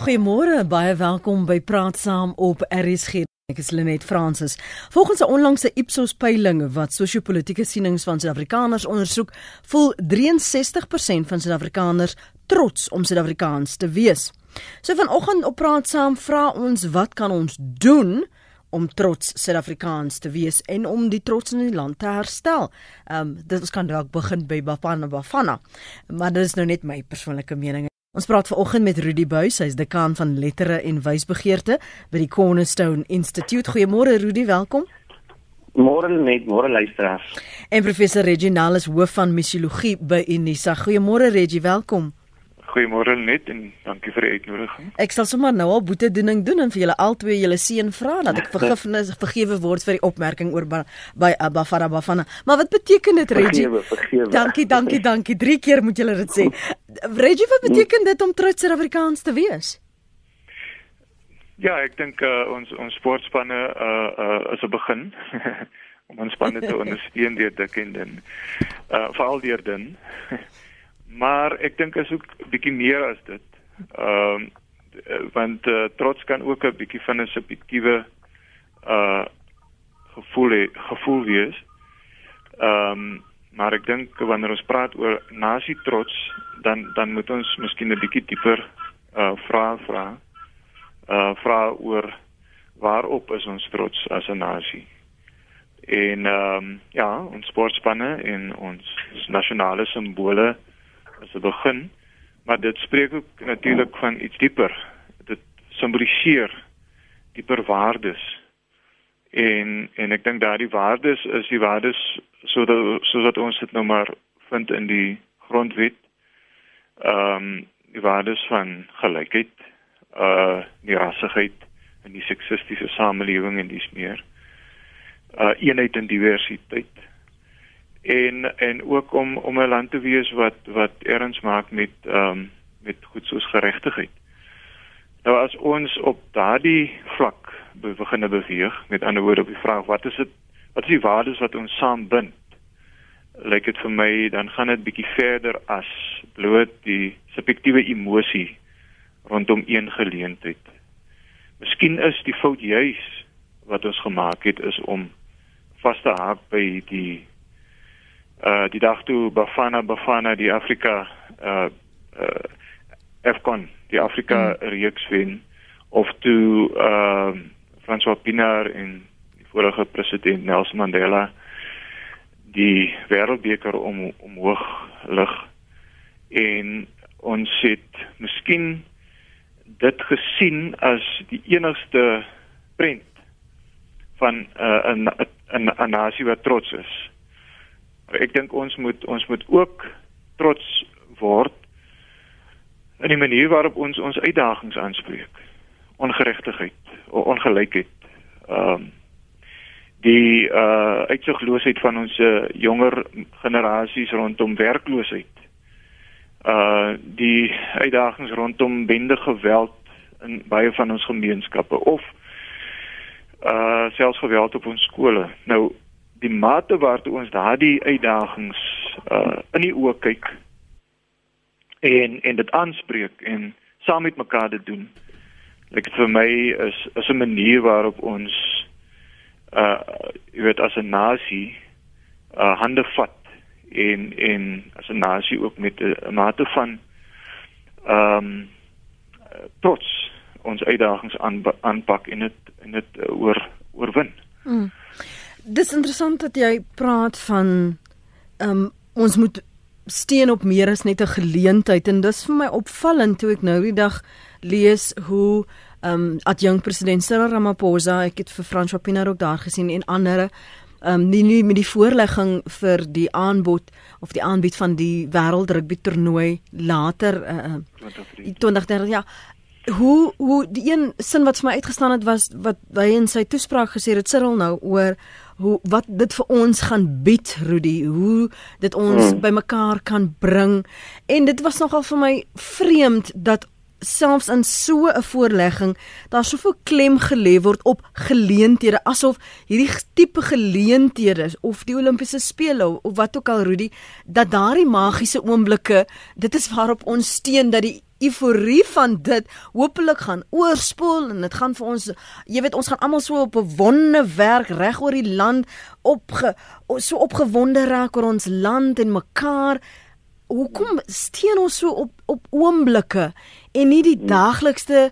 Goeiemôre, baie welkom by Praat Saam op RSG. Ek is Lenet Fransis. Volgens 'n onlangse Ipsos peiling wat sosio-politiese sienings van Suid-Afrikaners ondersoek, voel 63% van Suid-Afrikaners trots om Suid-Afrikaans te wees. So vanoggend op Praat Saam vra ons wat kan ons doen om trots Suid-Afrikaans te wees en om die trots in die land te herstel. Ehm um, dit ons kan dalk begin by Bafana Bafana. Maar dit is nou net my persoonlike mening. Ons praat vanoggend met Rudy Buys, hy's dekaan van lettere en wysbegeerte by die Cornerstone Institute. Goeiemôre Rudy, welkom. Môre net, môre luisteraars. En professor Reginald is hoof van missiologie by Unisa. Goeiemôre Regie, welkom. Goeiemôre net en dankie vir die uitnodiging. Ek sal sommer nou al boetedoening doen en vir julle albei julle seën vra dat ek vergifnis vergewe word vir die opmerking oor by Bafana Bafana. Maar wat beteken dit Reggie? Vergewe, vergewe. Dankie, dankie, dankie. Drie keer moet julle dit sê. Reggie, wat beteken dit om trots Suid-Afrikaans te wees? Ja, ek dink uh, ons ons sportspanne uh uh is 'n begin om ons spanne te ondersteun deur te ken dan. Uh veral deur dan. Maar ek dink is ook bietjie meer as dit. Ehm uh, want uh, trots kan ook 'n bietjie van 'n subjektiewe uh gevoel he, gevoel wees. Ehm um, maar ek dink wanneer ons praat oor nasie trots, dan dan moet ons miskien 'n bietjie dieper uh vra vra. Uh vra oor waarop is ons trots as 'n nasie? En ehm um, ja, ons sportspanne en ons nasionale simbole as 'n begin, maar dit spreek ook natuurlik van iets dieper. Dit simboliseer dieper waardes. En en ek dink daardie waardes is die waardes sodat sodat ons dit nou maar vind in die grondwet. Ehm um, die waardes van gelykheid, uh die rassigheid en die seksistiese samelewing en dis meer. Uh eenheid en diversiteit en en ook om om 'n land te wees wat wat erns maak met ehm um, met goed soos geregtigheid. Nou as ons op daardie vlak begin beweeg, met ander woorde op die vraag wat is dit wat is die waardes wat ons saam bind? Lyk dit vir my dan gaan dit bietjie verder as bloot die subjektiewe emosie rondom een geleentheid. Miskien is die fout juis wat ons gemaak het is om vas te haak by die uh die dag toe Bafana Bafana die Afrika uh uh Afcon die Afrika hmm. reeks wen of toe uh François Pinaar en die vorige president Nelson Mandela die wêreldbeker om omhoog lig en ons het miskien dit gesien as die enigste prent van 'n uh, 'n 'n nasie wat trots is ek dink ons moet ons moet ook trots word in die manier waarop ons ons uitdagings aanspreek. Ongeregtigheid, ongelykheid. Ehm um, die uh uitsigloosheid van ons jonger generasies rondom werkloosheid. Uh die uitdagings rondom bende geweld in baie van ons gemeenskappe of uh selfs geweld op ons skole. Nou die mate waartoe ons daardie uitdagings uh in die oë kyk en en dit aanspreek en saam met mekaar dit doen. Like vir my is is 'n manier waarop ons uh jy weet as 'n nasie uh hande vat en en as 'n nasie ook met 'n mate van ehm um, trots ons uitdagings aan aanpak en dit en dit uh, oor oorwin. Mm. Dis interessant dat jy praat van ehm um, ons moet steen op meer as net 'n geleentheid en dis vir my opvallend toe ek nou die dag lees hoe ehm um, adjunk president Cyril Ramaphosa, ek het vir Frans Wapina ook daar gesien en ander ehm um, nie nie met die voorlegging vir die aanbod of die aanbied van die wêreld rugby toernooi later uh, uh 2030 ja. Hoe hoe die een sin wat vir my uitgestaan het was wat hy in sy toespraak gesê het Cyril nou oor hoe wat dit vir ons gaan bied Rudy hoe dit ons hmm. bymekaar kan bring en dit was nogal vir my vreemd dat selfs in so 'n voorlegging daar soveel klem gelê word op geleenthede asof hierdie tipe geleenthede of die Olimpiese spele of wat ook al Rudy dat daardie magiese oomblikke dit is waarop ons steun dat die euforie van dit hopelik gaan oorspoel en dit gaan vir ons jy weet ons gaan almal so op 'n wonde werk reg oor die land op so opgewonde raak oor ons land en mekaar hoekom steen ons so op op oomblikke en nie die daaglikste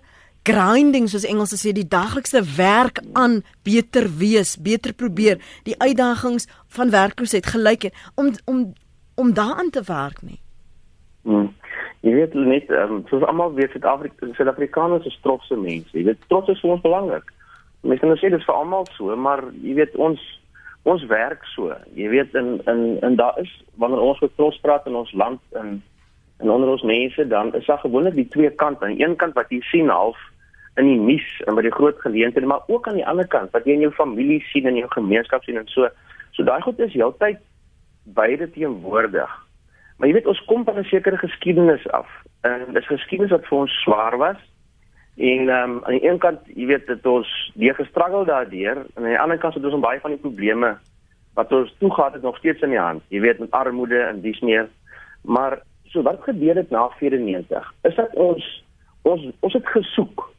grinding soos Engels sê die daglikse werk aan beter wees, beter probeer, die uitdagings van werkloosheid gelyk het om om om daaraan te werk nie. Hmm. Jy weet net um, soos almal weet Suid-Afrika Suid-Afrikaners is trotse mense. Jy weet trots is vir ons belangrik. Mense kan nou sê dit is vir almal so, maar jy weet ons ons werk so. Jy weet in in en daar is wanneer ons oor trots praat in ons land en en onder ons mense dan is daar gewoonlik die twee kante. Aan die een kant wat jy sien half in die nuus en by die groot geleenthede, maar ook aan die ander kant wat jy in jou familie sien en in jou gemeenskap sien en so. So daai goed is heeltyd beide teenwoordig. Maar jy weet ons kom van 'n sekere geskiedenis af. En dis geskiedenis wat vir ons swaar was. En ehm um, aan die een kant, jy weet dit ons die gestruggle daardeur en aan die ander kant het ons baie van die probleme wat ons toegaan het nog steeds in die hand. Jy weet met armoede en dis meer. Maar so wat gebeur het na 94? Is dat ons ons ons het gesoek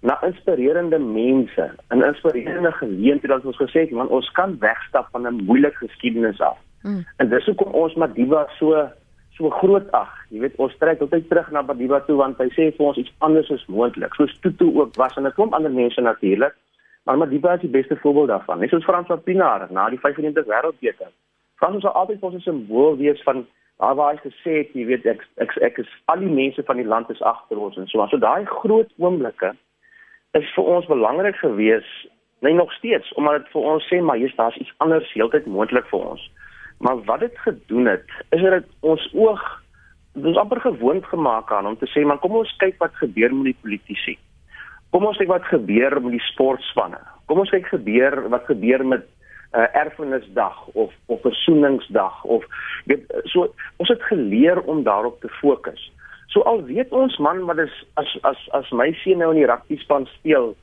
na inspirerende mense, 'n inspirerende geleenthede dat ons gesê het man ons kan wegstap van 'n moeilike geskiedenis af. Mm. En dis hoekom ons Madiba so so groot ag. Jy weet ons trek altyd terug na Madiba toe want hy sê vir ons iets anders is moontlik. Soos Tutu ook was en 'n klomp ander mense natuurlik. Maar Madiba is die beste voorbeeld daarvan. Net soos Frans van Pinaar na die 95 wêreldbeker. Frans sal altyd ons 'n simbool wees van daar waar hy gesê het, jy weet ek ek, ek is al die mense van die land is agter ons en so. So daai groot oomblikke is vir ons belangrik gewees, nee nog steeds, omdat dit vir ons sê maar hier's daar's iets anders heeltyd moontlik vir ons. Maar wat dit gedoen het, is dit ons oog dis amper gewoond gemaak aan om te sê maar kom ons kyk wat gebeur met die politici. Kom ons kyk wat gebeur met die sportspanne. Kom ons kyk gebeur wat gebeur met uh, erfenisdag of of versoeningsdag of weet so ons het geleer om daarop te fokus. So al weet ons man wat is as as as my seun nou in die rugby span speel,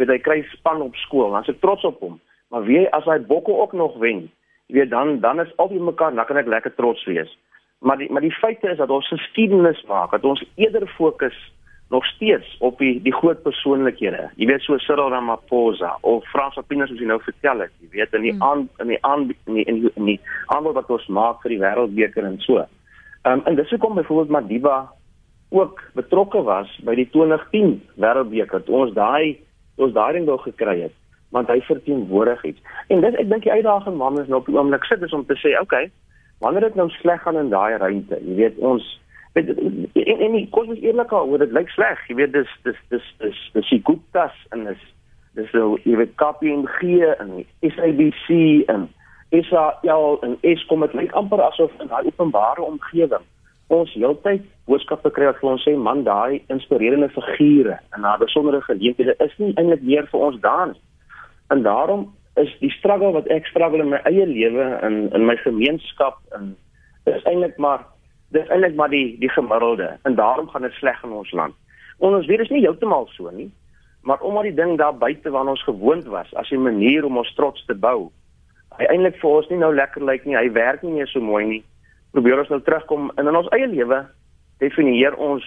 weet hy kry span op skool, dan is ek trots op hom. Maar wie as hy bokke ook nog wen, weet dan dan is al die mekaar, dan kan ek lekker trots wees. Maar die maar die feite is dat ons geskiedenis maak, dat ons eerder fokus nog steeds op die die groot persoonlikhede. Jy weet so Cyril Ramaphosa of Frans Appinas soos jy nou vertel het, jy weet in die hmm. aan in die aan in die in die, die aanbod wat ons maak vir die wêreldbeker en so. Ehm um, en dis hoekom byvoorbeeld Madiba ook betrokke was by die 2010 Wêreldbeker ons daai ons daai ding wou gekry het want hy verteenwoordig iets. En dit ek dink die uitdaging wat ons nou op die oomblik sit is om te sê, okay, wanneer dit nou sleg gaan in daai ruimte, jy weet ons weet en en die kos is eerlik al, dit lyk sleg, jy weet dis dis dis dis dis die Guptas en dis dis so jy weet KPMG en SABC en Israel en Eskom het lyk amper asof in daai openbare omgewing ons heeltyd boodskappe kry wat vir ons sê man daai inspirerende figure en daai besondere geleenthede is nie eintlik meer vir ons daar nie. En daarom is die struggle wat ek struggle in my eie lewe en in my gemeenskap en is eintlik maar dis eintlik maar die die gemiddelde en daarom gaan dit sleg in ons land. En ons dit is nie heeltemal so nie, maar omdat die ding daar buite waar ons gewoond was as 'n manier om ons trots te bou, hy eintlik vir ons nie nou lekker lyk nie, hy werk nie meer so mooi nie probeer ons nou terugkom en in ons eie lewe definieer ons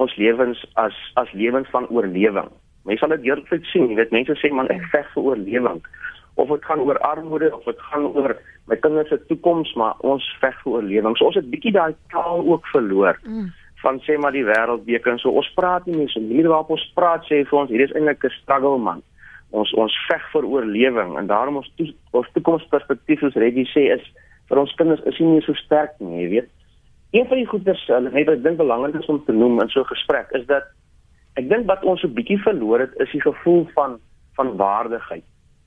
ons lewens as as lewens van oorlewing. Mense sal dit heeltyd sien, jy weet mense sê man ek veg vir oorlewing of dit gaan oor armoede of dit gaan oor my kinders se toekoms, maar ons veg vir oorlewing. So ons het bietjie daai taal ook verloor. Mm. van sê maar die wêreldbeker en so ons praat nie meer so hier waarop ons praat sê vir ons hier is eintlik 'n struggle man. Ons ons veg vir oorlewing en daarom ons to, ons toekomsperspektief soos Reggie sê is vir ons kinders is nie so sterk nie, jy weet. Een van die goeders uh, net wat ek dink belangrik is om te noem in so 'n gesprek is dat ek dink wat ons so bietjie verloor het is die gevoel van van waardigheid.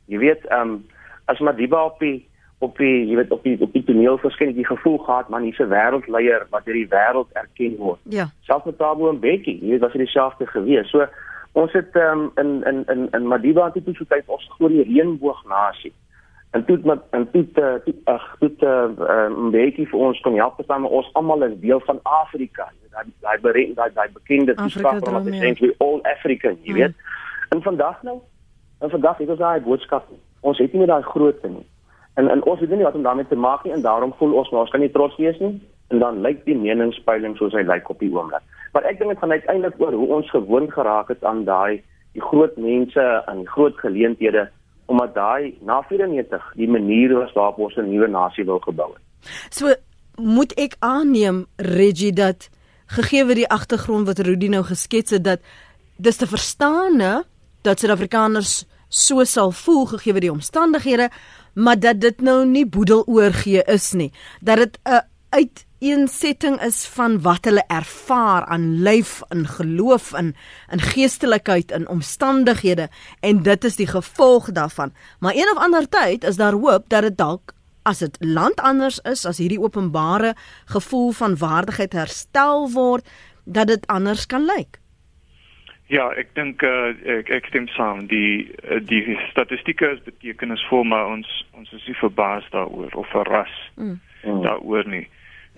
Jy weet, ehm um, as Madiba op die op die jy weet op die op die toneel verskyn het jy gevoel gehad man hier's 'n wêreldleier wat deur die wêreld erken word. Ja. Selfs met Tabo Mbeki, jy weet was hy dieselfde gewees. So ons het ehm um, in in in in Madiba dit so tyd ons groot reënboog nasie en toe met en toe toe ag toe 'n bietjie vir ons kom help staan maar ons. Almal is deel van Afrika. Daai daai berei daai daai bekende toespraak wat is eintlik all African jy weet. Mm. en vandag nou en vandag het ons daai boodskap ons het nie daai grootte nie. En en ons weet nie wat om daarmee te maak nie en daarom voel ons maar ons kan nie trots wees nie. En dan lyk die meningspeiling soos hy lyk op die oomblik. Maar ek dink dit gaan uiteindelik oor hoe ons gewoond geraak het aan daai die groot mense en die groot geleenthede omdat daai na 94 die manier was waarop ons 'n nuwe nasie wil gebou het. So moet ek aanneem Reggie dat gegee word die agtergrond wat Rudy nou geskets het dat dis te verstaane dat Suid-Afrikaners so sal voel gegee word die omstandighede maar dat dit nou nie boedel oorgee is nie dat dit 'n uiteensetting is van wat hulle ervaar aan lyf en geloof en in geestelikheid en omstandighede en dit is die gevolg daarvan maar een of ander tyd is daar hoop dat dit dalk as dit land anders is as hierdie openbare gevoel van waardigheid herstel word dat dit anders kan lyk Ja, ek dink uh, ek ek stem saam. Die uh, die statistieke is betekenisvol, maar ons ons is nie verbaas daaroor of verras mm. daaroor nie.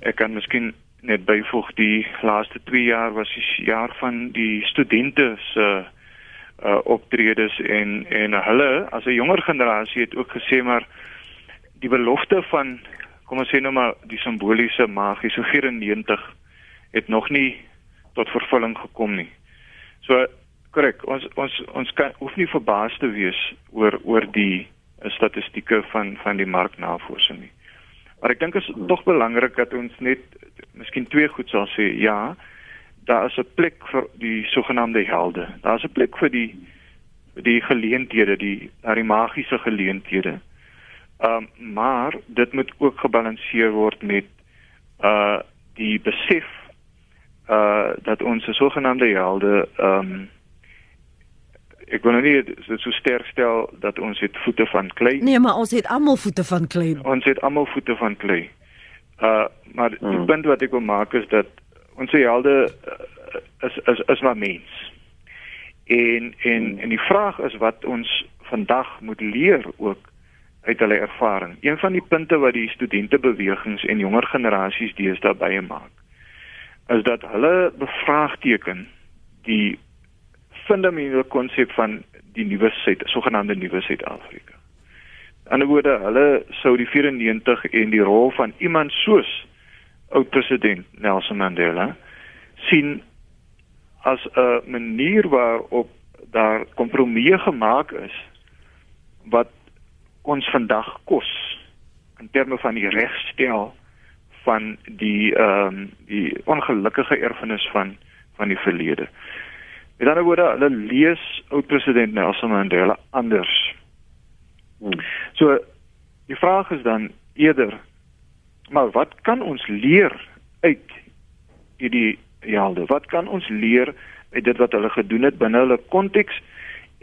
Ek kan miskien net byvoeg die laaste 2 jaar was die jaar van die studente se uh, optredes en en hulle as 'n jonger generasie het ook gesê maar die belofte van kom ons sê nou maar die simboliese magiese 94 het nog nie tot vervulling gekom nie. So korrek, ons ons ons kan hoef nie verbaas te wees oor oor die uh, statistieke van van die marknavorsing nie. Maar ek dink is tog belangrik dat ons net miskien twee goed sal sê. Ja, daar is 'n plek vir die sogenaamde helde. Daar is 'n plek vir die die geleenthede, die daai magiese geleenthede. Ehm um, maar dit moet ook gebalanseer word met uh die besef uh dat ons sogenaamde helde ehm um, ek wil nou nie so sterk stel dat ons het voete van klei. Nee, maar ons het almal voete van klei. Ons het almal voete van klei. Uh maar hmm. die punt wat ek wil maak is dat ons helde uh, is is is maar mens. En en hmm. en die vraag is wat ons vandag moet leer ook uit hulle ervaring. Een van die punte wat die studentebewegings en jonger generasies deesdae baie maak is dat hulle bevraagteken die fundamentele konsep van die nuwe Suid, sogenaamde nuwe Suid-Afrika. In 'n woorde, hulle sou die 94 en die rol van iemand soos oud president Nelson Mandela sien as 'n manier waarop daar kompromieë gemaak is wat ons vandag kos in terme van die regstel van die ehm um, die ongelukkige erfenis van van die verlede. Met ander woorde, hulle lees oud president Nelson Mandela anders. Hmm. So die vraag is dan eerder maar wat kan ons leer uit hierdie jare? Wat kan ons leer uit dit wat hulle gedoen het binne hulle konteks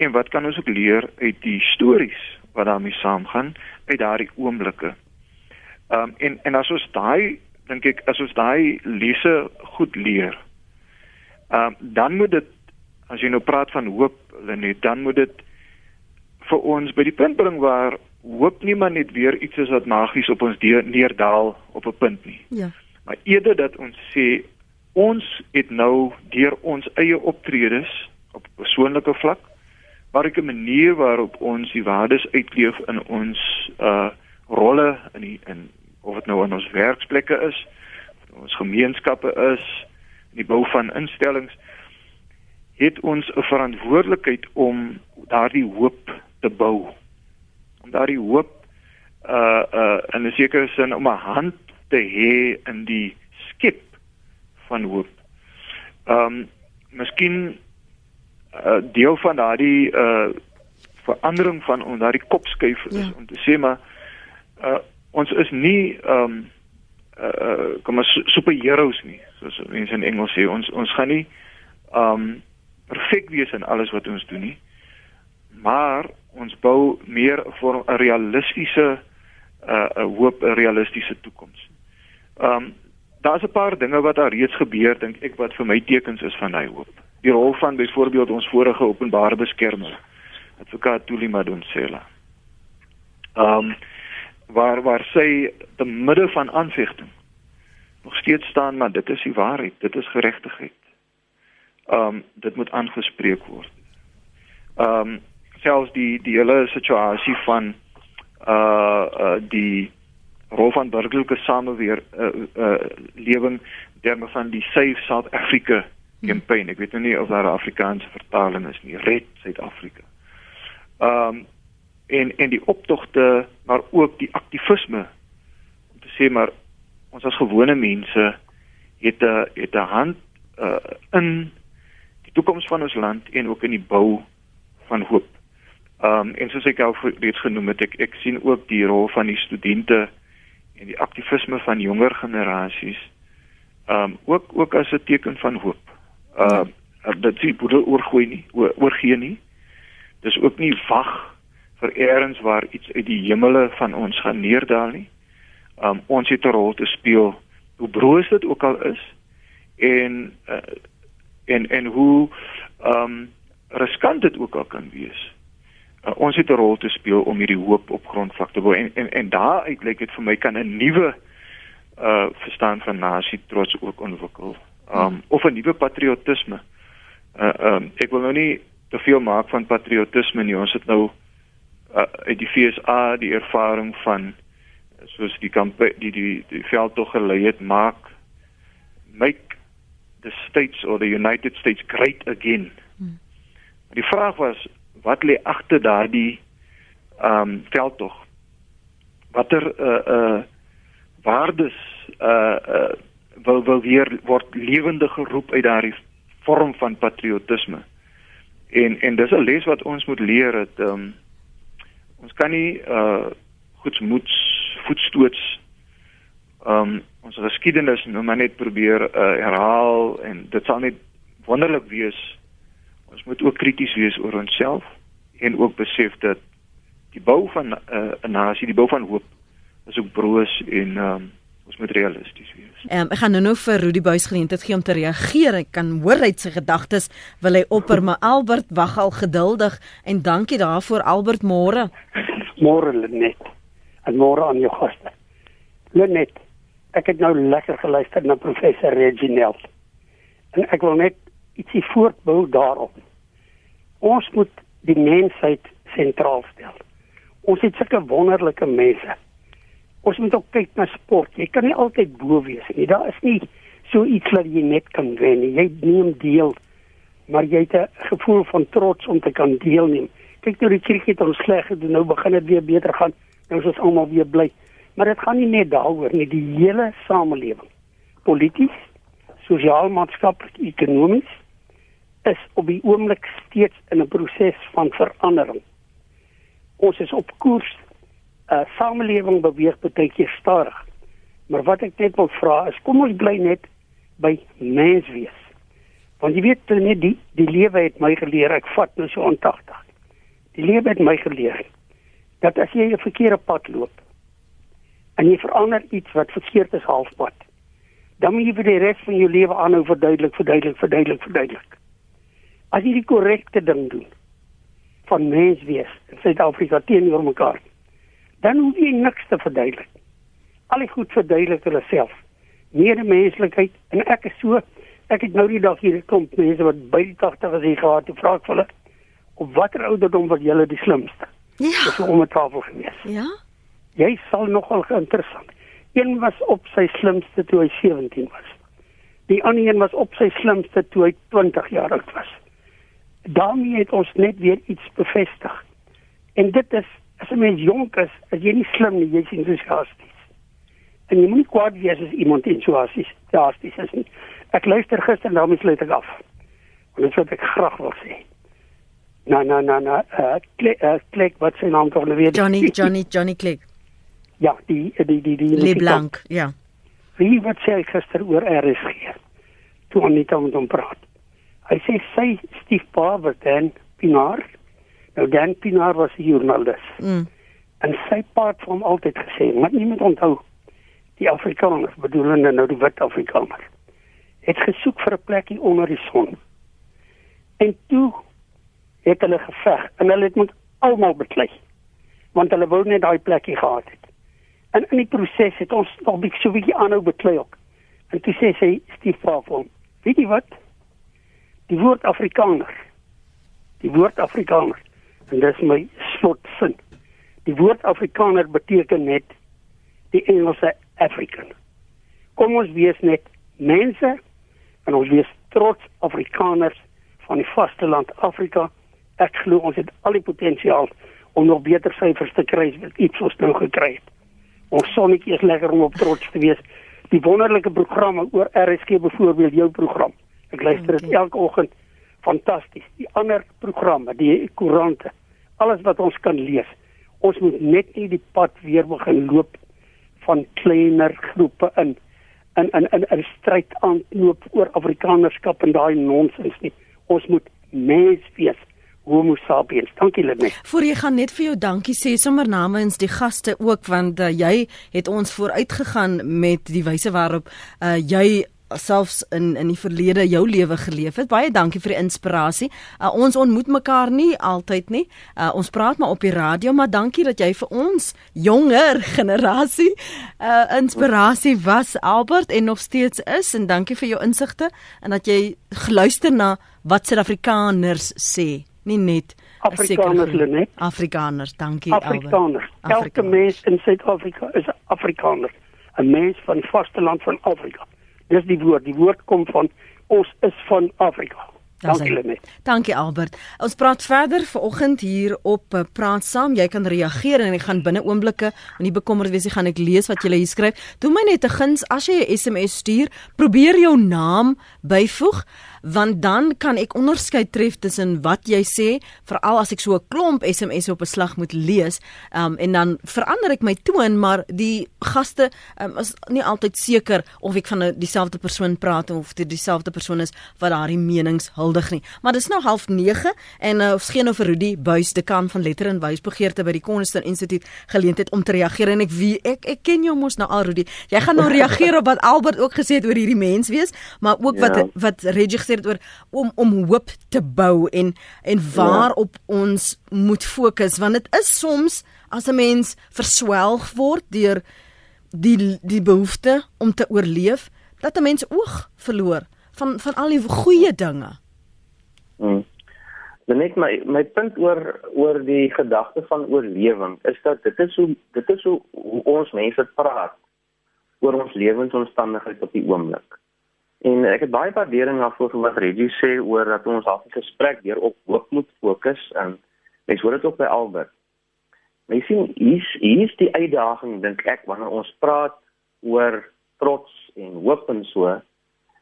en wat kan ons ook leer uit die stories wat daarmee saamgaan uit daardie oomblikke? Ehm um, en en as ons daai dink ek as ons daai lesse goed leer, ehm um, dan moet dit as jy nou praat van hoop, Lenet, dan moet dit vir ons by die punt bring waar hoop nie maar net weer iets is wat magies op ons neerdaal op 'n punt nie. Ja. Maar eerder dat ons sê ons het nou deur ons eie optredes op persoonlike vlak maar ek 'n manier waarop ons die waardes uitleef in ons uh rolle in die in of dit nou in ons werksplekke is, of ons gemeenskappe is, in die bou van instellings het ons 'n verantwoordelikheid om daardie hoop te bou. Om daardie hoop uh uh in 'n sekere sin om 'n hand te hê in die skep van hoop. Ehm um, miskien 'n uh, deel van daardie uh verandering van ons daardie kopskuif is ja. om te sê maar uh ons is nie ehm um, uh, uh kom ons superheroes nie soos mense in Engels sê ons ons gaan nie ehm um, perfek wees in alles wat ons doen nie. Maar ons bou meer vir 'n realistiese uh 'n hoop 'n realistiese toekoms. Um daar's 'n paar dinge wat daar reeds gebeur dink ek wat vir my tekens is van daai hoop. Die rol van byvoorbeeld ons vorige openbare beskermer, advokaat Tuli Madonsela. Um waar waar sy te midde van aanvegting nog steeds staan maar dit is die waarheid, dit is geregtigheid ehm um, dit moet aangespreek word. Ehm um, selfs die die hele situasie van uh uh die rol van burgerlike sameweer uh, uh lewing terme van die Safe South Africa campaign. Ek weet nou nie of daar 'n Afrikaanse vertaling is nie. Red Suid-Afrika. Ehm um, en en die optogte, maar ook die aktivisme om te sê maar ons as gewone mense het 'n het 'n hand uh, in die toekoms van ons land en ook in die bou van hoop. Ehm um, en soos ek al reeds genoem het, ek ek sien ook die rol van die studente en die aktivisme van jonger generasies ehm um, ook ook as 'n teken van hoop. Ehm uh, dat sien boedel oorgooi nie, oor, oorgee nie. Dis ook nie wag vir eers waar iets uit die hemele van ons gaan neerdal nie. Ehm um, ons het 'n rol te speel hoe broos dit ook al is en uh, en en hoe ehm um, riskant dit ook al kan wees. Uh, ons het 'n rol te speel om hierdie hoop op grondvlak te bou en en, en daaruit lyk dit vir my kan 'n nuwe uh verstaan van nasie trots ook ontwikkel. Um hmm. of 'n nuwe patriotisme. Uh um ek wil nou nie te veel maak van patriotisme nie. Ons het nou uh uit die FSA die ervaring van soos die kamp die die die veldtog gelei het maak make the states or the United States great again. Hmm. Die vraag was wat lê agter daardie ehm um, veldtog? Watter uh uh waardes uh uh wil wil weer word lewende geroep uit daardie vorm van patriotisme. En en dis 'n les wat ons moet leer dat ehm um, ons kan nie uh goedsmoeds voetstoots um, ons geskiedenis nou maar net probeer uh, herhaal en dit sal net wonderlik wees. Ons moet ook krities wees oor onsself en ook besef dat die bou van uh, 'n uh, nasie, die bou van hoop is ook broos en um, ons moet realisties wees. Ehm um, ek gaan nou nou vir Rudy Buys geleentheid gee om te reageer. Ek kan hoor uit sy gedagtes wil hy opper maar Albert wag al geduldig en dankie daarvoor Albert môre. Môre net. En môre aan jou gaste. Net ek het nou lekker geluister na professor Reginald. En ek wil net ietsie voortbou daarop. Ons moet die mensheid sentraal stel. Ons het sulke wonderlike mense. Ons moet ook kyk na sport. Jy kan nie altyd bo wees nie. Daar is nie so iets wat jy net kan wen nie. Jy neem deel, maar jy het 'n gevoel van trots om te kan deelneem. Kyk nou die krieket ons sleg gedoen. Nou begin dit weer beter gaan. Nou is ons almal weer bly. Maar dit gaan nie net daaroor nie. Die hele samelewing, polities, sosiaal-maatskaplik, ekonomies is op die oomblik steeds in 'n proses van verandering. Ons is op koers. 'n uh, Samelewing beweeg baie keer stadig. Maar wat ek net wil vra is, kom ons bly net by mens wees. Want jy weet net die die lewe het my geleer, ek vat nou so ontagtig. Die lewe het my geleer dat as jy 'n verkeerde pad loop en jy verander iets wat verkeerd is halfpad, dan moet jy vir die res van jou lewe aanhou verduidelik, verduidelik, verduidelik, verduidelik. As jy die korrekte ding doen van mens wees in Suid-Afrika teenoor mekaar dan hoef jy niks te verduidelik. Al die goed verduidelik hulle self. Meer menslikheid en ek is so ek het nou die dag hier kom mense wat by die 80 as hy gehad het vra ek hulle op watter ouderdom was julle die slimste? Ja. Dis om 'n tafel gewees. Ja jy sal nogal interessant een was op sy slimste toe hy 17 was die ander een was op sy slimste toe hy 20 jaar oud was daarmee het ons net weer iets bevestig. En dit is as 'n mens jonk is, as jy nie slim nie, jy's entoesiasties. En jy moet nie kwaad wees as iemand entoesiasties is nie. Ek luister gister na my sluit ek af. En dit wat ek graag wil sê. Na na na na uh, klik uh, klik wat sy naam tog nou weer Johnny Johnny Johnny Klik. Ja, die die die die Le Blanc, ja. Wie wat sê gister oor RSG? Toe Anita met hom praat. Hy sê sy stiefpa was Dan Pinar. Nou Dan Pinar was 'n joernalis. Mm. En sy pa het hom altyd gesê, "Maar nie met onthou die Afrikaners, bedoelende nou die wit Afrikaners, het gesoek vir 'n plekkie onder die son." En toe het hulle geveg en hulle het met almal beklei. Want hulle wou net daai plekkie gehad het. En in die proses het ons nog 'n bietjie so 'n bietjie aanhou beklei ook. En toe sê sy vir hom, "Weet jy wat?" die woord Afrikaner. Die woord Afrikaner. En dis my slotsin. Die woord Afrikaner beteken net die Engelse African. Kom ons wees net mense en ons wees trots Afrikaners van die vasteland Afrika. Ek glo ons het al die potensiaal om nog beter syfers te kry as wat iets ons nou gekry het. Ons sonnetjie is lekker om op trots te wees. Die wonderlike programme oor RSG byvoorbeeld jou program. Ek luister dit elke oggend. Fantasties. Die ander programme, die koerante, alles wat ons kan lees. Ons moet net nie die pad weer begin loop van kleiner groepe in in in in 'n stryd aanloop oor Afrikanerskap en daai nonsens nie. Ons moet mens wees. Homo sapiens. Dankie Lenet. Voor jy gaan net vir jou dankie sê sommer namens die gaste ook want uh, jy het ons vooruit gegaan met die wyse waarop uh, jy selfs in in die verlede jou lewe geleef het. Baie dankie vir die inspirasie. Uh, ons ontmoet mekaar nie altyd nie. Uh, ons praat maar op die radio, maar dankie dat jy vir ons jonger generasie uh, inspirasie was Albert en nog steeds is en dankie vir jou insigte en dat jy geluister na wat Suid-Afrikaners sê, nie net Afrikaners net. Afrikaners, dankie Afrikaners. Albert. Elke mens in Suid-Afrika is Afrikaner. 'n Mens van die vasteland van Afrika. Dis die woord. Die woord kom van ons is van Afrika. Dankie Lenet. Dankie Albert. Ons praat verder vanoggend hier op uh, Praat Saam. Jy kan reageer en ek gaan binne oomblikke, moenie bekommerd wees nie, gaan ek lees wat jy hier skryf. Doen my net 'n guns as jy 'n SMS stuur, probeer jou naam byvoeg want dan kan ek onderskeid tref tussen wat jy sê, veral as ek so 'n klomp SMS op 'n slag moet lees, um, en dan verander ek my toon, maar die gaste um, is nie altyd seker of ek van dieselfde persoon praat of dit dieselfde persoon is wat daardie menings huldig nie. Maar dis nou half 9 en uh, gee nou vir Rudy Buys die kan van letter en wysbegeerte by die Cornerstone Instituut geleentheid om te reageer en ek wie ek ek ken jou mos nou al Rudy. Jy gaan nou reageer op wat Albert ook gesê het oor hierdie mens wees, maar ook ja. wat wat Reggie gesê het oor om om hoop te bou en en waarop ja. ons moet fokus want dit is soms as 'n mens verswelg word deur die die behoefte om te oorleef dat 'n mens oog verloor van van al die goeie dinge. Hmm. Net my my punt oor oor die gedagte van oorlewing is dat dit is hoe dit is hoe ons mense praat oor ons lewensomstandigheid op die oomblik. En ek het baie waardering daarvoor wat Reggie sê oor dat ons al 'n gesprek deur op hoop moet fokus en mens hoor dit ook by Albert. Mens sien hier's hier's die uitdaging dink ek wanneer ons praat oor trots en hoop en so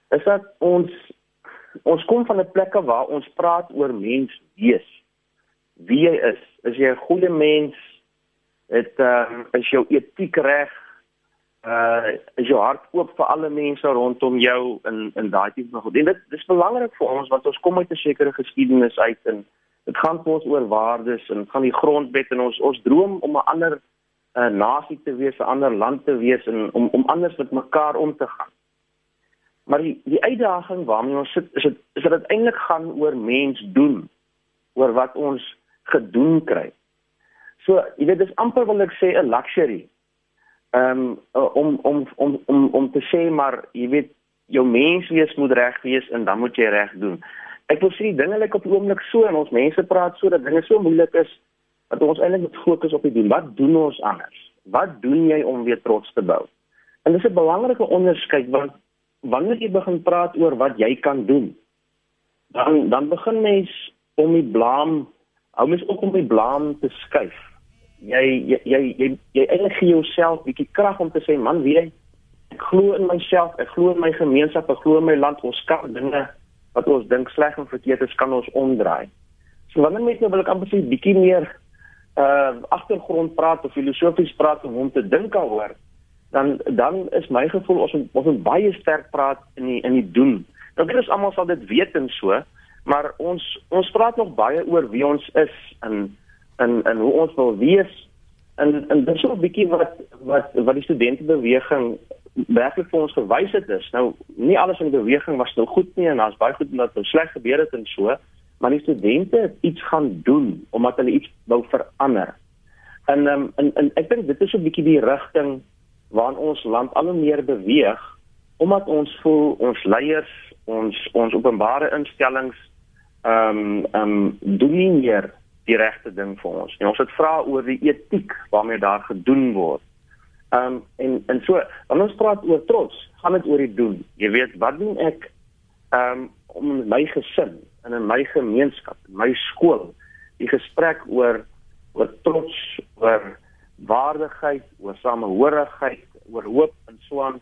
is dat ons ons kom van 'n plek waar ons praat oor mens wees. Wie jy is, is jy 'n goeie mens? Het uh, is jou etiek reg? Uh is jou hart oop vir alle mense rondom jou in in daai tipe van goed. En dit dis belangrik vir ons want ons kom uit 'n sekere geskiedenis uit en dit gaan vir ons oor waardes en gaan die grondwet en ons ons droom om 'n ander uh, nasie te wees, 'n ander land te wees en om om anders met mekaar om te gaan. Maar die die uitdaging waarmee ons sit is dit is dit eintlik gaan oor mens doen oor wat ons gedoen kry. So, jy weet dis amper wil ek sê 'n luxury um, om om om om om te sê maar jy weet jou menswees moet reg wees en dan moet jy reg doen. Ek wil sê die dinge lyk op die oomblik so en ons mense praat so dat dinge so moeilik is dat ons eintlik moet fokus op die doen. Wat doen ons anders? Wat doen jy om weer trots te bou? En dis 'n belangrike onderskeid want wanneer jy begin praat oor wat jy kan doen, dan dan begin mens om die blame hou mens ook om die blame te skuif jy jy jy jy, eintlik gee jouself bietjie krag om te sê man weet jy ek glo in myself ek glo in my gemeenskap ek glo in my land. Ons kan dinge wat ons dink sleg en verkeerd is kan ons omdraai. So wanneer mense nou wil ek amper sê bietjie meer uh agtergrond praat of filosofies praat om hom te dink daaroor dan dan is my gevoel ons ons moet baie sterk praat in die in die doen. Nou dit is almal sal dit weet en so maar ons ons praat nog baie oor wie ons is en in in hoe ons wil wees en en dit is so 'n bietjie wat wat wat die studentebeweging werklik vir ons gewys het is. Nou nie alles in die beweging was nou goed nie en daar's baie goed wat sleg gebeur het en so, maar die studente het iets gaan doen omdat hulle iets wou verander. En um, en en ek dink dit is so 'n bietjie die rigting waarin ons land al hoe meer beweeg omdat ons voel ons leiers, ons ons openbare instellings ehm um, ehm um, doen nie meer die regte ding vir ons. En ons het vra oor die etiek waarmee daar gedoen word. Ehm um, en en so, wanneer ons praat oor trots, gaan dit oor die doen. Jy weet, wat doen ek ehm um, om in my gesin en in my gemeenskap, in my skool, die gesprek oor oor trots, oor waardigheid, oor samehorigheid, oor hoop en so aan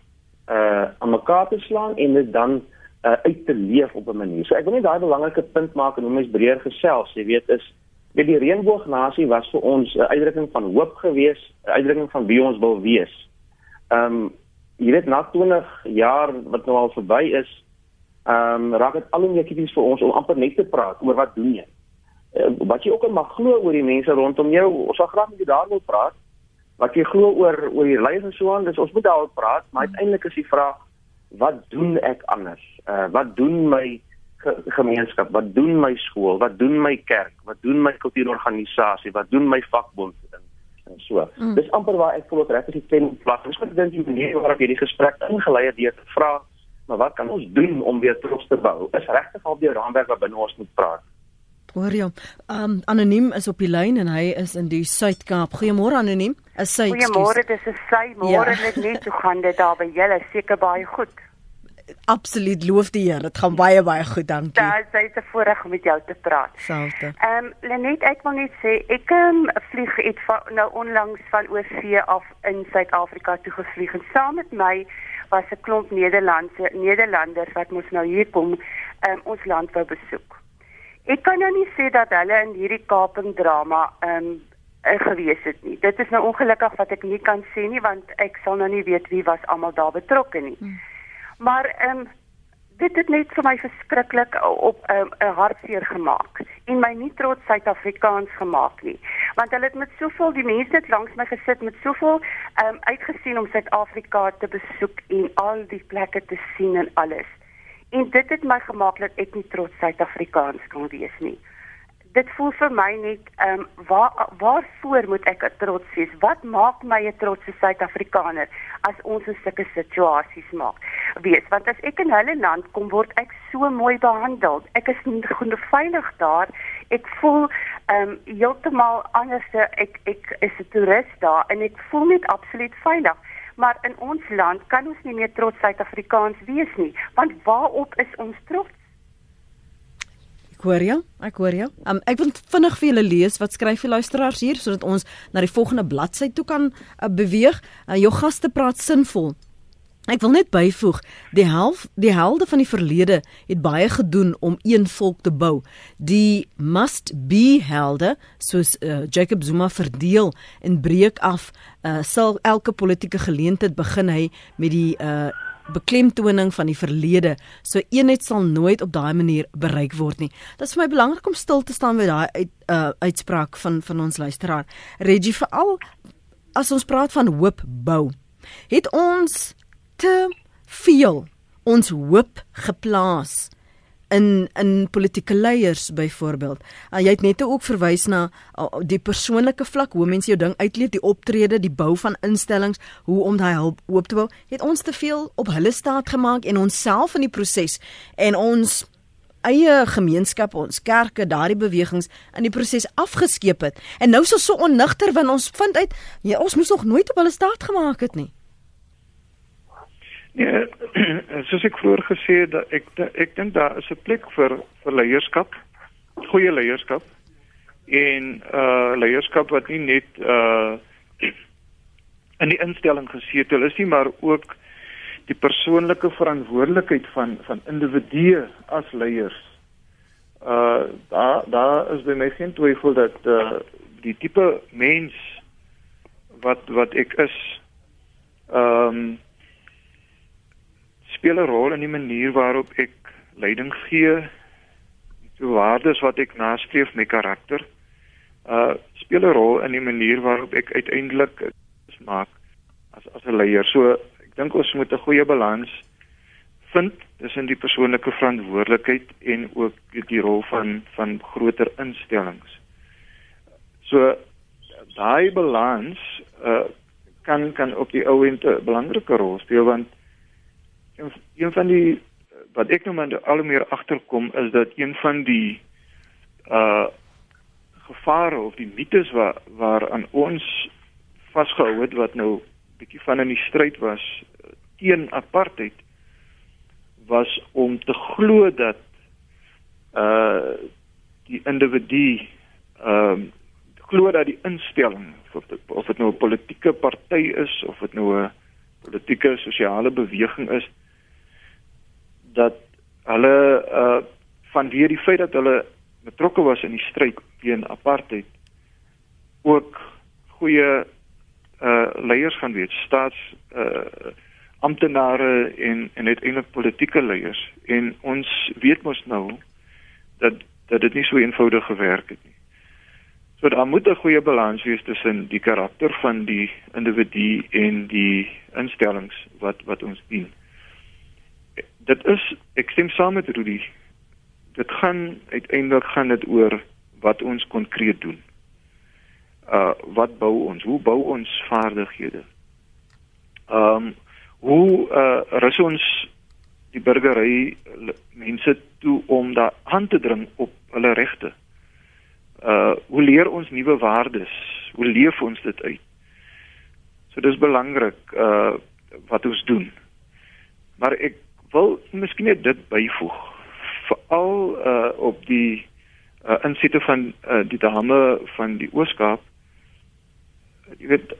uh aan mekaar te slaan en dit dan uh uit te leef op 'n manier. So ek wil net daai belangrike punt maak en hoe mens breër gesels, jy weet, is weet die reënboognasie was vir ons 'n uitdrukking van hoop gewees, 'n uitdrukking van wie ons wil wees. Ehm um, jy weet na 20 jaar wat nou al verby is, ehm um, raak dit al hoe meer krities vir ons om amper net te praat oor wat doen jy? Uh, wat jy ook al mag glo oor die mense rondom jou, ons sal graag met jou daaroor praat. Wat jy glo oor oor die leiers en so aan, dis ons moet daaroor praat, maar uiteindelik is die vraag wat doen ek anders? Uh wat doen my gemeenskap, wat doen my skool, wat doen my kerk, wat doen my kultuurorganisasie, wat doen my vakbond en, en so. Mm. Dis amper waar ek voel ek reg is die pen plat. Dis wat ek dink die manier waarop hierdie gesprek ingelei het deur te vra, maar wat kan ons doen om weer trots te bou? Is regtig al die raamwerk wat binne ons moet praat. Hoor jy? Um anoniem is op die lyn en hy is in die Suid-Kaap. Goeiemôre anoniem. Is sy Goeiemôre, dis 'n sy môre ja. net nie toe gaan dit daar by julle seker baie goed absoluut loof die Here. Dit gaan baie baie goed, dankie. Daar is dit 'n voorreg om met jou te praat. Selfde. Ehm um, Lenet, ek wil net sê ek um, vlieg het van nou onlangs van oorsee af in Suid-Afrika toe gevlieg en saam met my was 'n klomp Nederlandse Nederlanders wat mos nou hier kom um, ons land wou besoek. Ek kan nou nie sê dat hulle in hierdie Kaaping drama ehm um, gewees het nie. Dit is nou ongelukkig wat ek nie kan sê nie want ek sal nou nie weet wie was almal daar betrokke nie. Hmm. Maar ehm um, dit het net vir my verskriklik op 'n um, hartseer gemaak en my nie trots Suid-Afrikaans gemaak nie. Want hulle het met soveel die mense het langs my gesit met soveel ehm um, uitgesien om Suid-Afrika te besoek en al die plekke te sien en alles. En dit het my gemaak dat ek nie trots Suid-Afrikaans kan wees nie dit voel vir my net ehm um, waar waarvoor moet ek trots wees? Wat maak my 'n trotse Suid-Afrikaner as ons in sulke situasies maak? Wees, want as ek in hulle land kom word ek so mooi behandel. Ek is genoeg veilig daar. Ek voel ehm um, heeltemal anders. Ek ek is 'n toerist daar en ek voel net absoluut veilig. Maar in ons land kan ons nie meer trots Suid-Afrikaans wees nie, want waarop is ons trots? Hoor jou. Ek hoor jou. Um, ek wil vinnig vir julle lees wat skryf die luisteraars hier sodat ons na die volgende bladsy toe kan uh, beweeg. Uh, jou gaste praat sinvol. Ek wil net byvoeg, die helf, die helde van die verlede het baie gedoen om een volk te bou. Die must be helde, soos uh, Jacob Zuma verdeel en breek af, uh, sal elke politieke geleentheid begin hy met die uh, beklemtoning van die verlede. So eenheid sal nooit op daai manier bereik word nie. Dit is vir my belangrik om stil te staan by daai uit, uh, uitspraak van van ons luisteraar. Reggie veral as ons praat van hoop bou. Het ons te veel ons hoop geplaas in in politieke leiers byvoorbeeld. Uh, jy het net ook verwys na uh, die persoonlike vlak hoe mense jou ding uitleef, die optrede, die bou van instellings, hoe om daai hulp oop te bou. Het ons te veel op hulle staat gemaak en onsself in die proses en ons eie gemeenskap, ons kerke, daardie bewegings in die proses afgeskeep het. En nou is ons so onnigter want ons vind uit ja, ons moes nog nooit op hulle staat gemaak het nie. Nee, soos ek vroeër gesê het, ek ek dink daar is 'n plek vir vir leierskap, goeie leierskap en uh leierskap wat nie net uh in die instelling gesetel is nie, maar ook die persoonlike verantwoordelikheid van van individue as leiers. Uh daar daar is by my geen twyfel dat uh die tipe mens wat wat ek is ehm um, speel 'n rol in die manier waarop ek leiding gee, die waardes wat ek nastreef met karakter. Uh speel 'n rol in die manier waarop ek uiteindelik maak as as 'n leier. So ek dink ons moet 'n goeie balans vind tussen die persoonlike verantwoordelikheid en ook die rol van van groter instellings. So daai balans uh kan kan op die ou end 'n belangrike rol speel want een, een van die wat ek nou maar al meer agterkom is dat een van die uh gevare of die mites waar waar aan ons vasgehou het wat nou bietjie van in die stryd was teen apartheid was om te glo dat uh die individu ehm uh, glo dat die instelling of dit, of dit nou 'n politieke party is of dit nou 'n politieke sosiale beweging is dat hulle uh vanweer die feit dat hulle betrokke was in die stryd teen apartheid ook goeie uh leiers gaan wees staats uh amptenare en en uiteindelik politieke leiers en ons weet mos nou dat dat dit nie so eenvoudig gewerk het nie. So daar moet 'n goeie balans wees tussen die karakter van die individu en die instellings wat wat ons dien. Dit is ek stem saam met Rudy. Dit gaan uiteindelik gaan dit oor wat ons konkreet doen. Uh wat bou ons? Hoe bou ons vaardighede? Ehm um, hoe uh rus ons die burgery mense toe om daar aan te dring op hulle regte? Uh hoe leer ons nuwe waardes? Hoe leef ons dit uit? So dis belangrik uh wat ons doen. Maar ek wil miskien net dit byvoeg veral uh op die uh insitte van uh die dame van die Ooskaap. Jy weet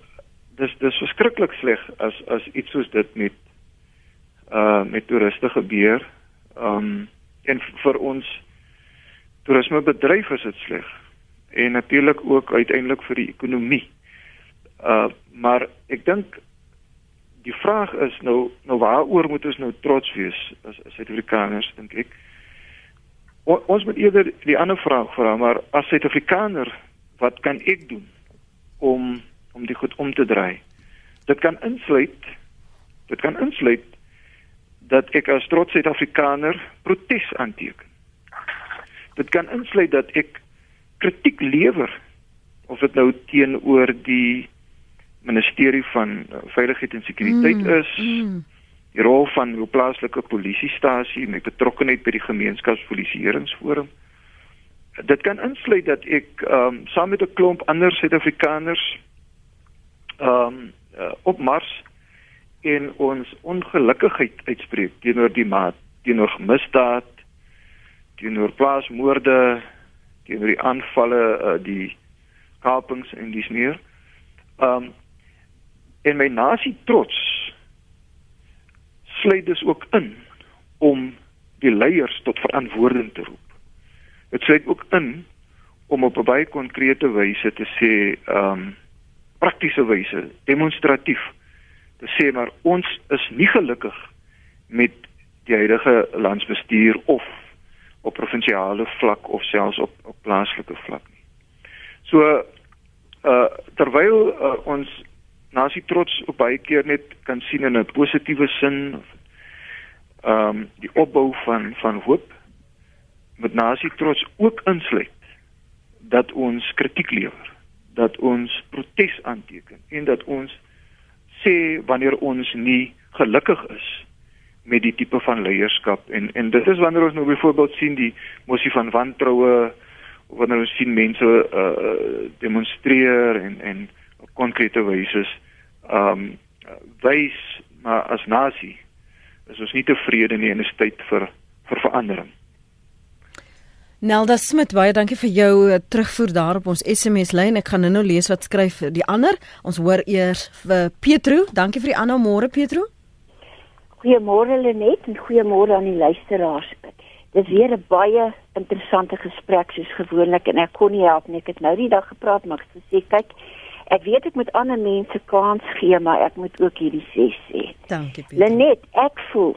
dis dis verskriklik sleg as as iets soos dit met uh met toeriste gebeur. Um en vir ons toerismebedryf is dit sleg. En natuurlik ook uiteindelik vir die ekonomie. Uh maar ek dink die vraag is nou nou waaroor moet ons nou trots wees as as Suid-Afrikaners dink ek. O, ons moet eerder die ander vraag vra maar as Suid-Afrikaner wat kan ek doen om om dit goed om te draai. Dit kan insluit dit kan insluit dat ek as trots Suid-Afrikaner protes aanteken. Dit kan insluit dat ek kritiek lewer of dit nou teenoor die ministerie van veiligheid en sekuriteit mm, is. Mm. Die rol van die plaaslike polisiestasie met betrokkeheid by die gemeenskapspolisieeringsforum. Dit kan insluit dat ek ehm um, saam met 'n klomp ander Suid-Afrikaners ehm um, uh, op Mars en ons ongelukkigheid uitspreek teenoor die maat, teenoor misdaad, teenoor plaasmoorde, teenoor die aanvalle, uh, die kapings en dis meer. Ehm um, en my nasie trots sluit dus ook in om die leiers tot verantwoording te roep. Dit sluit ook in om op 'n baie konkrete wyse te sê ehm um, praktiese wyse demonstratief te sê maar ons is nie gelukkig met die huidige landsbestuur of op provinsiale vlak of selfs op op plaaslike vlak nie. So uh terwyl uh, ons nasie trots op baie keer net kan sien in 'n positiewe sin ehm um, die opbou van van hoop. Met nasie trots ook insluit dat ons kritiek lewer dat ons protes aanteken en dat ons sê wanneer ons nie gelukkig is met die tipe van leierskap en en dit is wanneer ons nou byvoorbeeld sien die mosie van wantroue wanneer ons sien mense uh, demonstreer en en op konkrete wyse ehm um, wys maar as nasie is ons nie tevrede nie en is tyd vir vir verandering. Nelda Smit, baie dankie vir jou eh, terugvoer daar op ons SMS lyn. Ek gaan nou-nou lees wat skryf die ander. Ons hoor eers vir Petro. Dankie vir die aanhou môre Petro. Goeiemôre Lenet en goeiemôre aan die luisteraars. Dit is weer 'n baie interessante gesprek soos gewoonlik en ek kon nie help nie. Ek het nou die dag gepraat maar ek sê kyk, ek weet ek moet ander mense kans gee, maar ek moet ook hierdie sê sê. Dankie Petro. Lenet, ek voel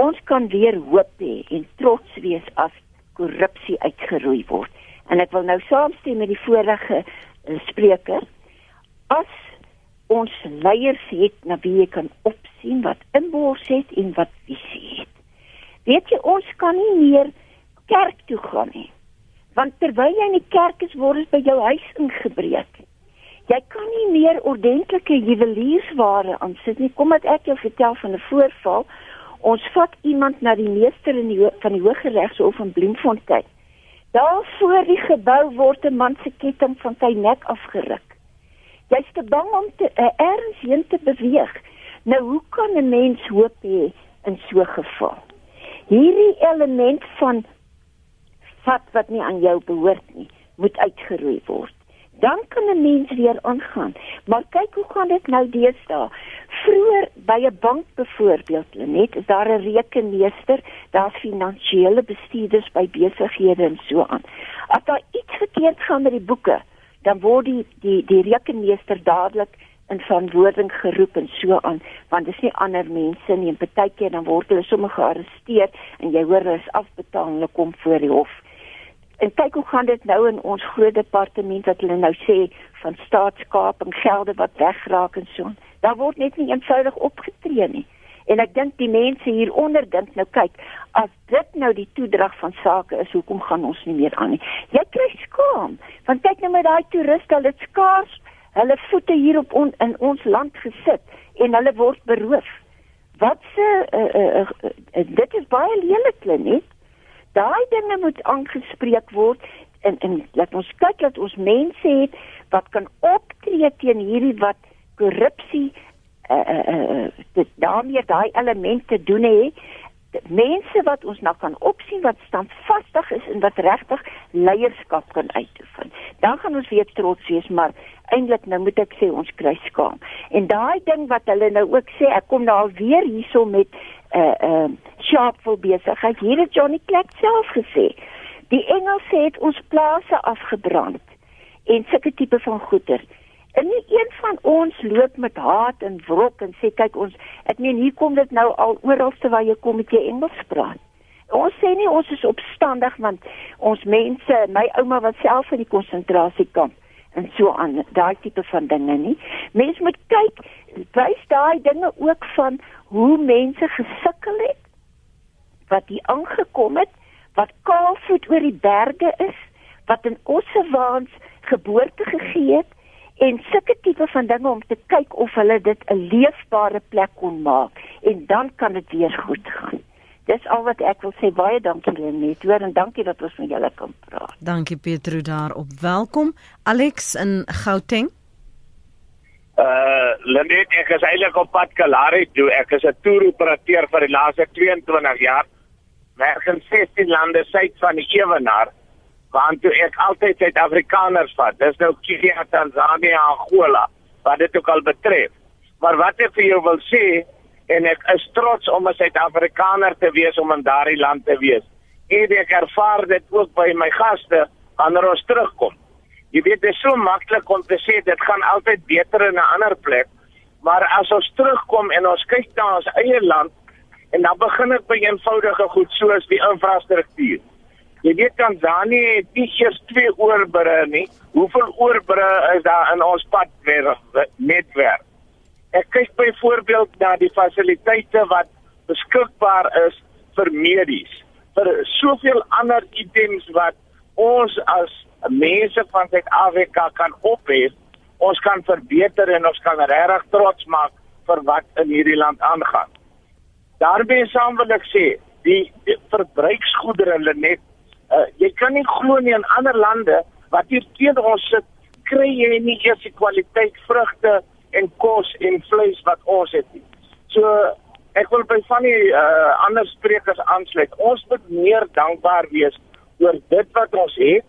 ons kan weer hoop hê en trots wees as korrupsie uitgeroei word. En ek wil nou saamstem met die vorige uh, spreker. As ons leiers het na wie jy kan opsien wat inbors het en wat visie het. Weet jy ons kan nie meer kerk toe gaan nie. Want terwyl jy in die kerk is, word dit by jou huis ingebreek. Jy kan nie meer ordentlike juweliersware aansit nie. Kom ek jou vertel van 'n voorval Ons vat iemand na die meester in die van die Hooggeregshof in Bloemfontein. Daar voor die gebou word 'n man se ketting van sy nek afgeruk. Jy's te bang om te uh, ergens heen te beweeg. Nou hoe kan 'n mens hoop hê in so 'n geval? Hierdie element van vat wat nie aan jou behoort nie, moet uitgeroei word. Dan kan 'n mens weer aangaan. Maar kyk hoe gaan dit nou deesdae? Vroeger by 'n bank byvoorbeeld, net is daar 'n rekenmeester, daar's finansiële bestuurders by besighede en so aan. As daar iets verkeerd gaan met die boeke, dan word die die die rekenmeester dadelik in verantwoording geroep en so aan want dit is nie ander mense nie en partykeer dan word hulle sommer gearresteer en jy hoor hulle is afbetaal hulle kom voor die hof en kyk hoe gaan dit nou in ons groot departement wat hulle nou sê van staatskaping gelde wat wegraak en so daar word net nie eenvoudig opgetree nie en ek dink die mense hieronder dink nou kyk as dit nou die toedrag van sake is hoekom gaan ons nie meer aan nie jy kry skaam want kyk nou met daai toeriste hulle skaars hulle voete hier op on, in ons land gesit en hulle word beroof. Wat se uh, uh, uh, uh, dit is baie lelik net. Daai dinge moet aangespreek word en en laat ons kyk dat ons mense het wat kan optree teen hierdie wat korrupsie uh, uh, uh, dit daarmee daai elemente doen hè mense wat ons nou kan opsien wat standvastig is en wat regtig leierskap kan uitoefen. Dan gaan ons weer trots wees, maar eintlik nou moet ek sê ons kry skaam. En daai ding wat hulle nou ook sê, ek kom nou al weer hierso met 'n uh, eh, 'n uh, eh, sharpful besigheid. Hier het Johnny Clark self gesê. Die Engelse het ons plase afgebrand en sulke tipe van goeder. En nie een van ons loop met haat en wrok en sê kyk ons ek meen hier kom dit nou al oralste waar jy kom met jy Engels praat. Ons sê nie ons is opstandig want ons mense, my ouma was self in die konsentrasiekamp en so aan daai tipe van dinge nie. Mens moet kyk, wys daai dinge ook van hoe mense gesukkel het wat hier aangekom het, wat kaalvoet oor die berge is, wat in Ossewaans geboorte gegee het en sulke tipe van dinge om te kyk of hulle dit 'n leefbare plek kon maak en dan kan dit weer goed gaan. Dis al wat ek wil sê. Baie dankie Lenet. Hoor en dankie dat ons met julle kan praat. Dankie Pietro daarop. Welkom Alex in Gauteng. Uh Lenet, ek is eintlik op pad Kalahari toe. Ek is 'n toeroperateur vir die laaste 22 jaar. Werk in 16 lande suid van die Ewenaar want toe ek altyd Suid-Afrikaners vat. Dis nou Kenia, Tanzanië, Angola, wat dit ook al betref. Maar wat ek vir jou wil sê en ek is trots om 'n Suid-Afrikaner te wees om in daardie land te wees. En ek ervaar dit ook by my gaste wanneer ons terugkom. Jy weet dit is so maklik om te sê dit gaan altyd beter in 'n ander plek, maar as ons terugkom en ons kyk na ons eie land en dan begin ek by eenvoudige goed soos die infrastruktuur. Jy weet Tanzanië het nie eers twee oorbrûe nie. Hoeveel oorbrûe is daar in ons padnetwerk? Ek kyk byvoorbeeld na die fasiliteite wat beskikbaar is vir medies, vir soveel ander items wat ons as mense van Suid-Afrika kan ophef, ons kan verbeter en ons kan regtig trots maak vir wat in hierdie land aangaan. Daarmee saam wil ek sê, die, die verbruiksgoedere hulle net Uh, jy kan nie glo nie in ander lande wat hier teen ons sit, kry jy nie eers die kwaliteit vrugte en kos en vleis wat ons het nie. So ek wil by van die uh, ander sprekers aansluit. Ons moet meer dankbaar wees oor dit wat ons het,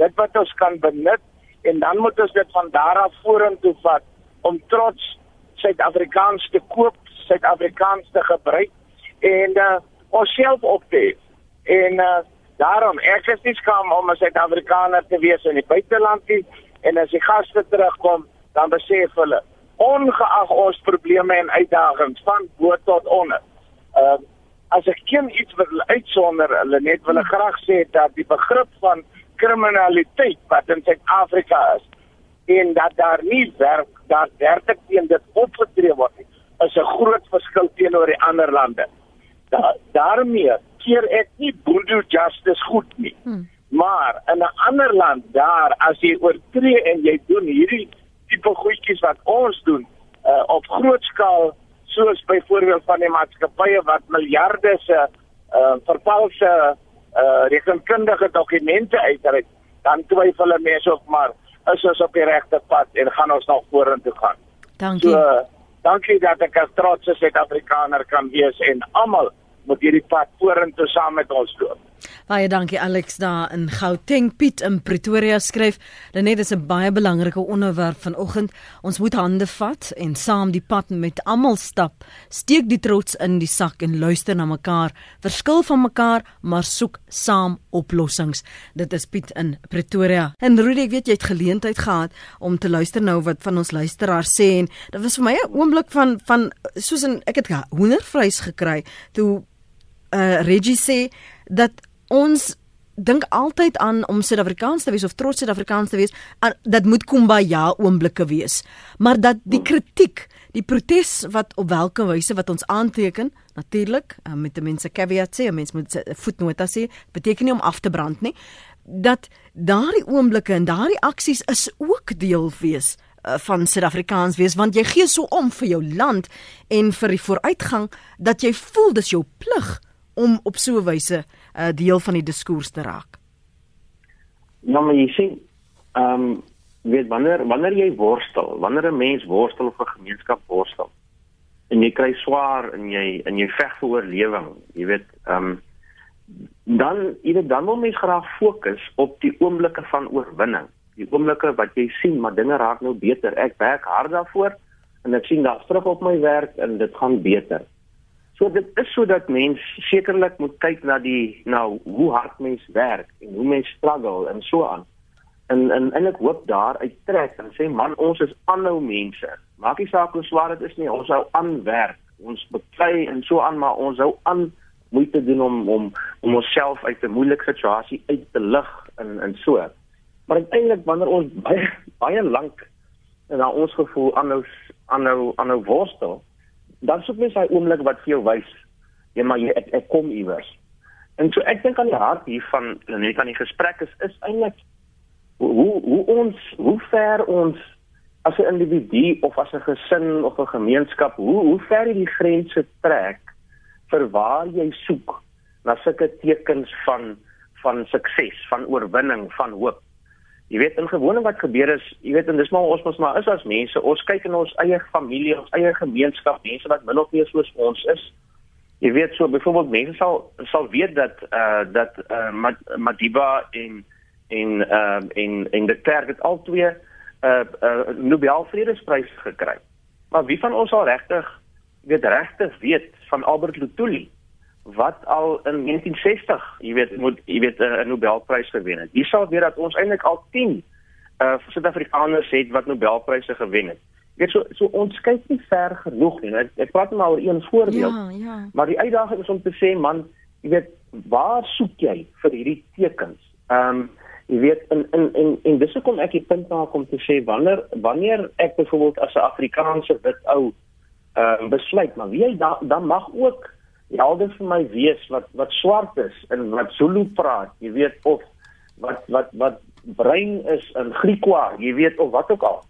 dit wat ons kan benut en dan moet ons dit van daar af vorentoe vat om trots Suid-Afrikaans te koop, Suid-Afrikaans te gebruik en uh, onsself op te hê. En uh, Daarom ek is nie skaam om 'n Suid-Afrikaner te wees in die buiteland nie en as die gaste terugkom, dan besef hulle ongeag ons probleme en uitdagings van bo tot onder. Ehm uh, as ek geen iets wil uitsonder, hulle net wil graag sê dat die begrip van kriminaliteit wat in Suid-Afrika is en dat daar nie werk dat werklik teen dit opgetree word nie, is 'n groot verskil teenoor die ander lande. Da, daarmee keer ek nie boendo justice goed nie. Hmm. Maar in 'n ander land daar as jy oortree en jy doen hierdie tipe goedjies wat ons doen uh, op groot skaal soos byvoorbeeld van die maatskappye wat miljarde se uh, vervalse uh, rekenkundige dokumente uitreik, dan twyfel mense ook maar is ons op die regte pad en gaan ons nog vorentoe gaan. Dankie. So, dankie dat ek as trotse Suid-Afrikaner kan wees en almal moet hierdie pad vorentoe saam met ons loop. Baie dankie Alex daar in Gauteng Piet in Pretoria skryf. Lenet is 'n baie belangrike onderwerp vanoggend. Ons moet hande vat en saam die pad met almal stap. Steek die trots in die sak en luister na mekaar. Verskil van mekaar, maar soek saam oplossings. Dit is Piet in Pretoria. En Rudy, ek weet jy het geleentheid gehad om te luister nou wat van ons luisteraars sê en dit was vir my 'n oomblik van van soos 'n ek het hoendervleis gekry toe uh Reggie sê dat ons dink altyd aan om Suid-Afrikaans te wees of trots Suid-Afrikaans te wees, aan, dat moet kumbaya oomblikke wees. Maar dat die kritiek, die protes wat op watter wyse wat ons aanteken, natuurlik met die mense caveat sê, mense moet voetnota sê, beteken nie om af te brand nie, dat daardie oomblikke en daardie aksies is ook deel wees uh, van Suid-Afrikaans wees want jy gee so om vir jou land en vir die vooruitgang dat jy voel dis jou plig om op so 'n wyse uh, deel van die diskurs te raak. Ja, maar jy sien, ehm um, weet wanneer wanneer jy worstel, wanneer 'n mens worstel of 'n gemeenskap worstel en jy kry swaar en jy en jy veg vir oorlewing, jy weet, ehm um, dan jy weet dan wil mens graag fokus op die oomblikke van oorwinning. Die oomblikke wat jy sien, maar dinge raak nou beter. Ek werk hard daarvoor en ek sien daar terug op my werk en dit gaan beter. So dit is sodat mens sekerlik moet kyk na die na hoe hard mens werk en hoe mens struggle en so aan. En en en ek hoop daar uittrek en sê man ons is aanhou mense. Maak nie saak hoe swaar dit is nie, ons hou aan werk. Ons beklei en so aan maar ons hou aan moeite doen om om om onsself uit 'n moeilike situasie uit te lig en en so. Maar uiteindelik wanneer ons baie baie lank na ons gevoel aanhou aanhou aanhou worstel dan soek mens daai oomblik wat vir jou wys jy maar jy ek, ek kom iewers. En so ek dink aan die hart hier van net aan die gesprek is is eintlik hoe hoe ons hoe ver ons as 'n individu of as 'n gesin of 'n gemeenskap hoe hoe ver jy die grense trek vir waar jy soek na sulke tekens van van sukses, van oorwinning, van hoop. Jy weet in gewone wat gebeur is, jy weet en dis maar ons mos maar is as mense, ons kyk in ons eie familie, ons eie gemeenskap, mense wat min of meer soos ons is. Jy weet so byvoorbeeld mense sal sal weet dat uh, dat uh, Madiba en en ehm uh, en en die Klerk het al twee uh, uh, Nobel Vredesprys gekry. Maar wie van ons sal regtig weet regtig weet van Albert Luthuli? Wat al in 1960, jy weet, moet jy weet eh, 'n Nobelprys gewen het. Hier sal weer dat ons eintlik al 10 uh Suid-Afrikaners het wat Nobelpryse gewen het. Jy weet so so ons kyk nie ver genoeg nie. Ek, ek praat maar oor een voorbeeld. Ja, ja. Maar die uitdaging is om te sê man, jy weet, waar soek jy vir hierdie tekens? Ehm um, jy weet in in en en dis hoekom ek die punt maak om te sê wanneer wanneer ek byvoorbeeld as 'n Afrikaanse wit ou ehm uh, besluit maar wie jy dan dan mag ook helde vir my wees wat wat swart is en wat Zulu praat, jy weet of wat wat wat brein is in Griekwa, jy weet of wat ook al.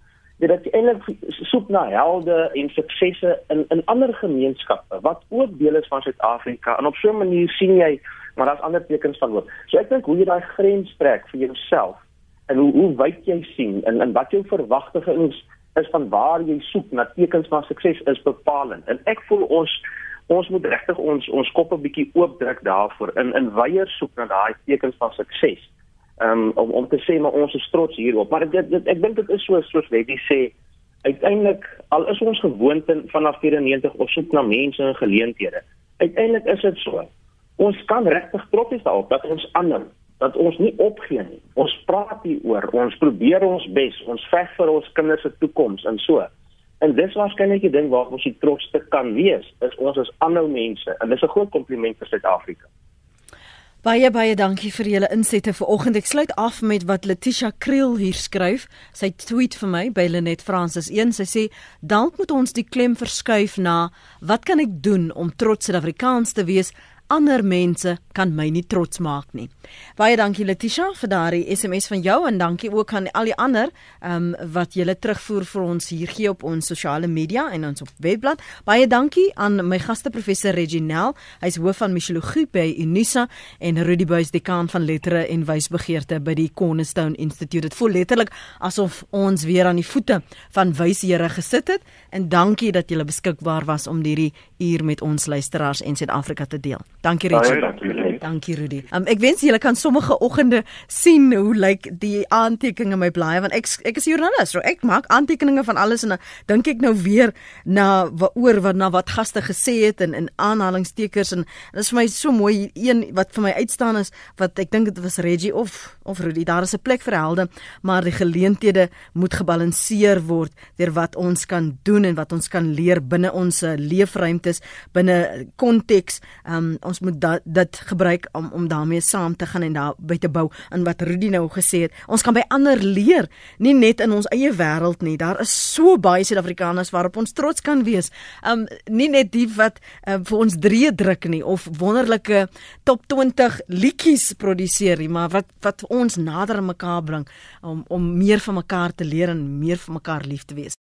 Dit dat jy eintlik soek na helde en suksesse in in ander gemeenskappe wat ook deel is van Suid-Afrika en op so 'n manier sien jy maar daar's ander tekens van hoop. So ek dink hoe jy daai grens trek vir jouself en hoe hoe wyd jy sien en en wat jou verwagtinge is van waar jy soek na tekens van sukses is bepalend. En ek voel ons ons moet regtig ons ons koppe bietjie oopdruk daarvoor in in weier soek na daai tekens van sukses. Um, om om te sê maar ons is trots hierop. Maar dit, dit ek dink dit is so soos Wetty sê uiteindelik al is ons gewoond vanaf 94 of soek na mense en geleenthede. Uiteindelik is dit so. Ons kan regtig trots daarop dat ons ander dat ons nie opgee nie. Ons praat hieroor, ons probeer ons bes, ons veg vir ons kinders se toekoms en so. En dis waarskynlik die ding waar ons die trotste kan wees, is ons as aanhou mense en dis 'n groot kompliment vir Suid-Afrika. Baie baie dankie vir julle insette vanoggend. Ek sluit af met wat Letitia Kriel hier skryf. Sy tweet vir my by Lenet Francis 1. Sy sê: "Dalk moet ons die klem verskuif na wat kan ek doen om trots Suid-Afrikaans te wees ander mense kan my nie trots maak nie. Baie dankie Letitia vir daardie SMS van jou en dankie ook aan al die ander ehm um, wat julle terugvoer vir ons hier gee op ons sosiale media en ons op webblad. Baie dankie aan my gaste professor Reginel, hy's hoof van misiologie by Unisa en Rudy Buys dekaan van lettere en wysbegeerte by die Cornerstone Institute. Dit voel letterlik asof ons weer aan die voete van wyshere gesit het en dankie dat julle beskikbaar was om hierdie uur met ons luisteraars en Suid-Afrika te deel. Dankie Richard. Baie dankie. Dankie Rudy. Um, ek wens julle kan sommige oggende sien hoe lyk die aantekeninge in my blaaie want ek ek is joernalis, so ek maak aantekeninge van alles en dan dink ek nou weer na oor wat na wat gaste gesê het en in aanhalingstekens en dit is vir my so mooi een wat vir my uitstaan is wat ek dink dit was Reggie of of Rudy. Daar is 'n plek vir helde, maar die geleenthede moet gebalanseer word deur wat ons kan doen en wat ons kan leer binne ons eh, leefruimtes, binne konteks. Um, ons moet dat dit gebruik om om daarmee saam te gaan en daar by te bou in wat Rudy nou gesê het. Ons kan by ander leer, nie net in ons eie wêreld nie. Daar is so baie Suid-Afrikaners waarop ons trots kan wees. Um nie net die wat uh, vir ons drie druk nie of wonderlike top 20 liedjies produseer nie, maar wat wat ons nader aan mekaar bring om om meer van mekaar te leer en meer van mekaar lief te wees.